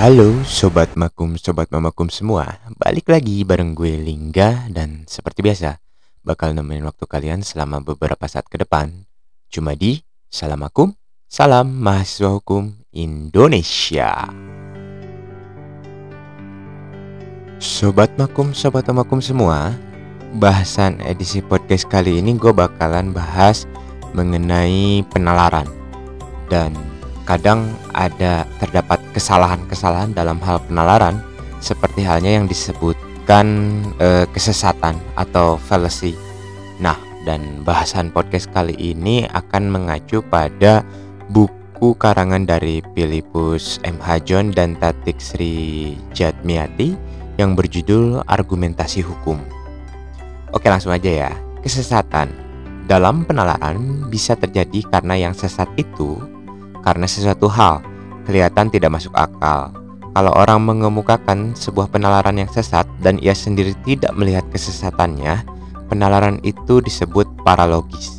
Halo Sobat Makum, Sobat Mamakum semua. Balik lagi bareng gue Lingga Dan seperti biasa Bakal nemenin waktu kalian selama beberapa saat ke depan. Cuma di Salam Makum, Salam Mahasiswa Hukum Indonesia. Sobat Makum, Sobat Makum semua Bahasan edisi podcast kali ini gue bakalan bahas mengenai penalaran. Dan kadang ada terdapat kesalahan-kesalahan dalam hal penalaran seperti halnya yang disebutkan e, kesesatan atau fallacy. Nah, dan bahasan podcast kali ini akan mengacu pada buku karangan dari Philippus M. Hajon dan Tatik Sri Jatmiati yang berjudul Argumentasi Hukum. Oke, langsung aja ya. Kesesatan dalam penalaran bisa terjadi karena yang sesat itu karena sesuatu hal kelihatan tidak masuk akal. Kalau orang mengemukakan sebuah penalaran yang sesat dan ia sendiri tidak melihat kesesatannya, penalaran itu disebut paralogis.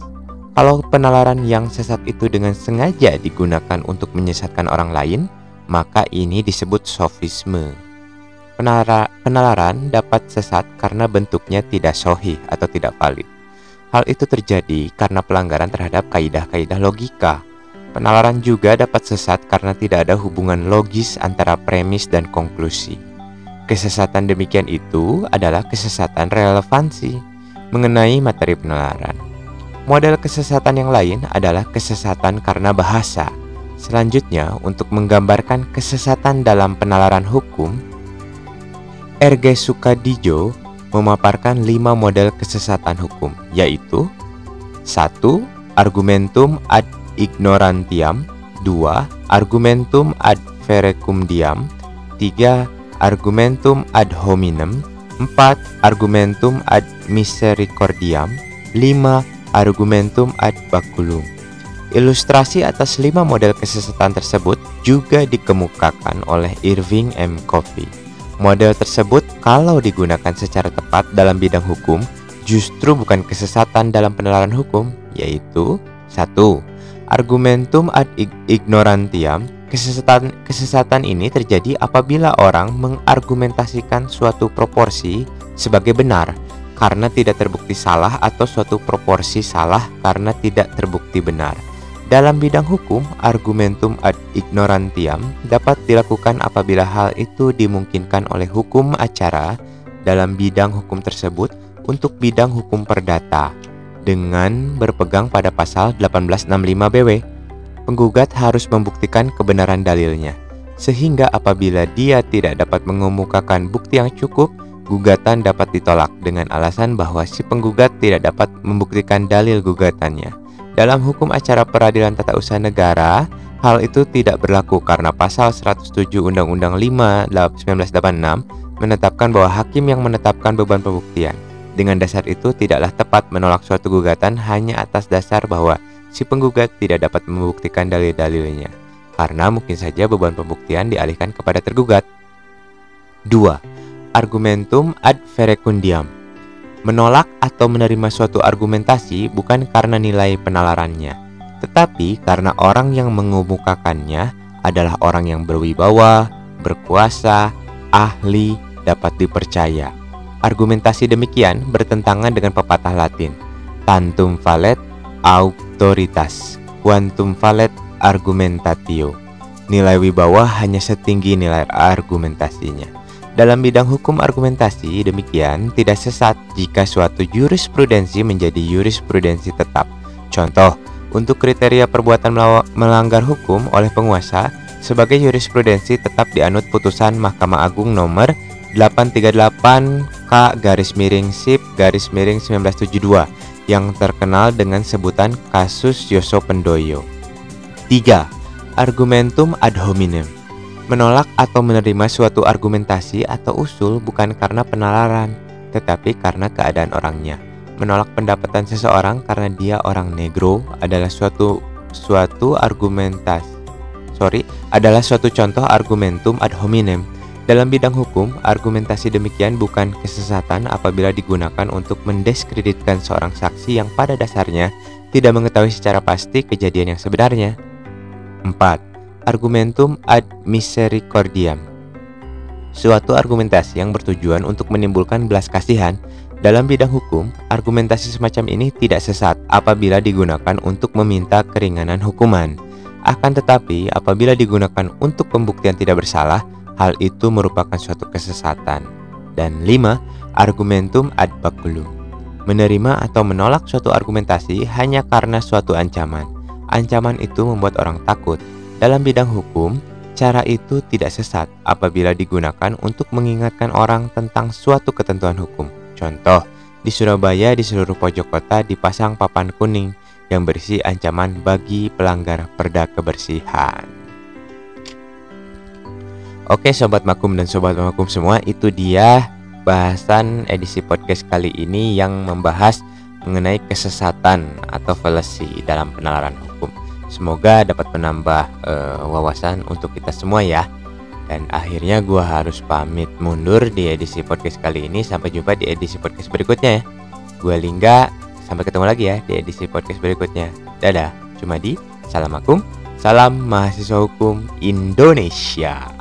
Kalau penalaran yang sesat itu dengan sengaja digunakan untuk menyesatkan orang lain, maka ini disebut sofisme. Penalara, penalaran dapat sesat karena bentuknya tidak sohih atau tidak valid. Hal itu terjadi karena pelanggaran terhadap kaidah-kaidah logika Penalaran juga dapat sesat karena tidak ada hubungan logis antara premis dan konklusi. Kesesatan demikian itu adalah kesesatan relevansi mengenai materi penalaran. Model kesesatan yang lain adalah kesesatan karena bahasa. Selanjutnya, untuk menggambarkan kesesatan dalam penalaran hukum, Erge Sukadijo memaparkan lima model kesesatan hukum, yaitu 1. Argumentum ad ignorantiam 2. Argumentum ad verecundiam 3. Argumentum ad hominem 4. Argumentum ad misericordiam 5. Argumentum ad baculum Ilustrasi atas lima model kesesatan tersebut juga dikemukakan oleh Irving M. Covey. Model tersebut kalau digunakan secara tepat dalam bidang hukum justru bukan kesesatan dalam penalaran hukum, yaitu 1 argumentum ad ignorantiam, kesesatan kesesatan ini terjadi apabila orang mengargumentasikan suatu proporsi sebagai benar karena tidak terbukti salah atau suatu proporsi salah karena tidak terbukti benar. Dalam bidang hukum, argumentum ad ignorantiam dapat dilakukan apabila hal itu dimungkinkan oleh hukum acara dalam bidang hukum tersebut untuk bidang hukum perdata dengan berpegang pada pasal 1865 BW. Penggugat harus membuktikan kebenaran dalilnya, sehingga apabila dia tidak dapat mengemukakan bukti yang cukup, gugatan dapat ditolak dengan alasan bahwa si penggugat tidak dapat membuktikan dalil gugatannya. Dalam hukum acara peradilan tata usaha negara, hal itu tidak berlaku karena pasal 107 Undang-Undang 5 1986 menetapkan bahwa hakim yang menetapkan beban pembuktian dengan dasar itu, tidaklah tepat menolak suatu gugatan hanya atas dasar bahwa si penggugat tidak dapat membuktikan dalil-dalilnya, karena mungkin saja beban pembuktian dialihkan kepada tergugat. 2. Argumentum ad verecundiam Menolak atau menerima suatu argumentasi bukan karena nilai penalarannya, tetapi karena orang yang mengemukakannya adalah orang yang berwibawa, berkuasa, ahli, dapat dipercaya. Argumentasi demikian bertentangan dengan pepatah Latin. Tantum valet autoritas Quantum valet argumentatio. Nilai wibawa hanya setinggi nilai argumentasinya. Dalam bidang hukum argumentasi demikian tidak sesat jika suatu jurisprudensi menjadi jurisprudensi tetap. Contoh, untuk kriteria perbuatan melanggar hukum oleh penguasa sebagai jurisprudensi tetap dianut putusan Mahkamah Agung nomor 838 K garis miring SIP garis miring 1972 yang terkenal dengan sebutan kasus Yoso Pendoyo. 3. Argumentum ad hominem Menolak atau menerima suatu argumentasi atau usul bukan karena penalaran, tetapi karena keadaan orangnya. Menolak pendapatan seseorang karena dia orang negro adalah suatu suatu argumentasi sorry adalah suatu contoh argumentum ad hominem dalam bidang hukum, argumentasi demikian bukan kesesatan apabila digunakan untuk mendiskreditkan seorang saksi yang pada dasarnya tidak mengetahui secara pasti kejadian yang sebenarnya. 4. Argumentum ad misericordiam suatu argumentasi yang bertujuan untuk menimbulkan belas kasihan dalam bidang hukum, argumentasi semacam ini tidak sesat apabila digunakan untuk meminta keringanan hukuman. Akan tetapi, apabila digunakan untuk pembuktian tidak bersalah, hal itu merupakan suatu kesesatan. Dan lima, argumentum ad baculum. Menerima atau menolak suatu argumentasi hanya karena suatu ancaman. Ancaman itu membuat orang takut. Dalam bidang hukum, cara itu tidak sesat apabila digunakan untuk mengingatkan orang tentang suatu ketentuan hukum. Contoh, di Surabaya di seluruh pojok kota dipasang papan kuning yang berisi ancaman bagi pelanggar perda kebersihan. Oke sobat makum dan sobat makum semua, itu dia bahasan edisi podcast kali ini yang membahas mengenai kesesatan atau fallacy dalam penalaran hukum. Semoga dapat menambah uh, wawasan untuk kita semua ya. Dan akhirnya gue harus pamit mundur di edisi podcast kali ini. Sampai jumpa di edisi podcast berikutnya ya. Gue Lingga, sampai ketemu lagi ya di edisi podcast berikutnya. Dadah, cuma di Assalamualaikum, salam mahasiswa hukum Indonesia.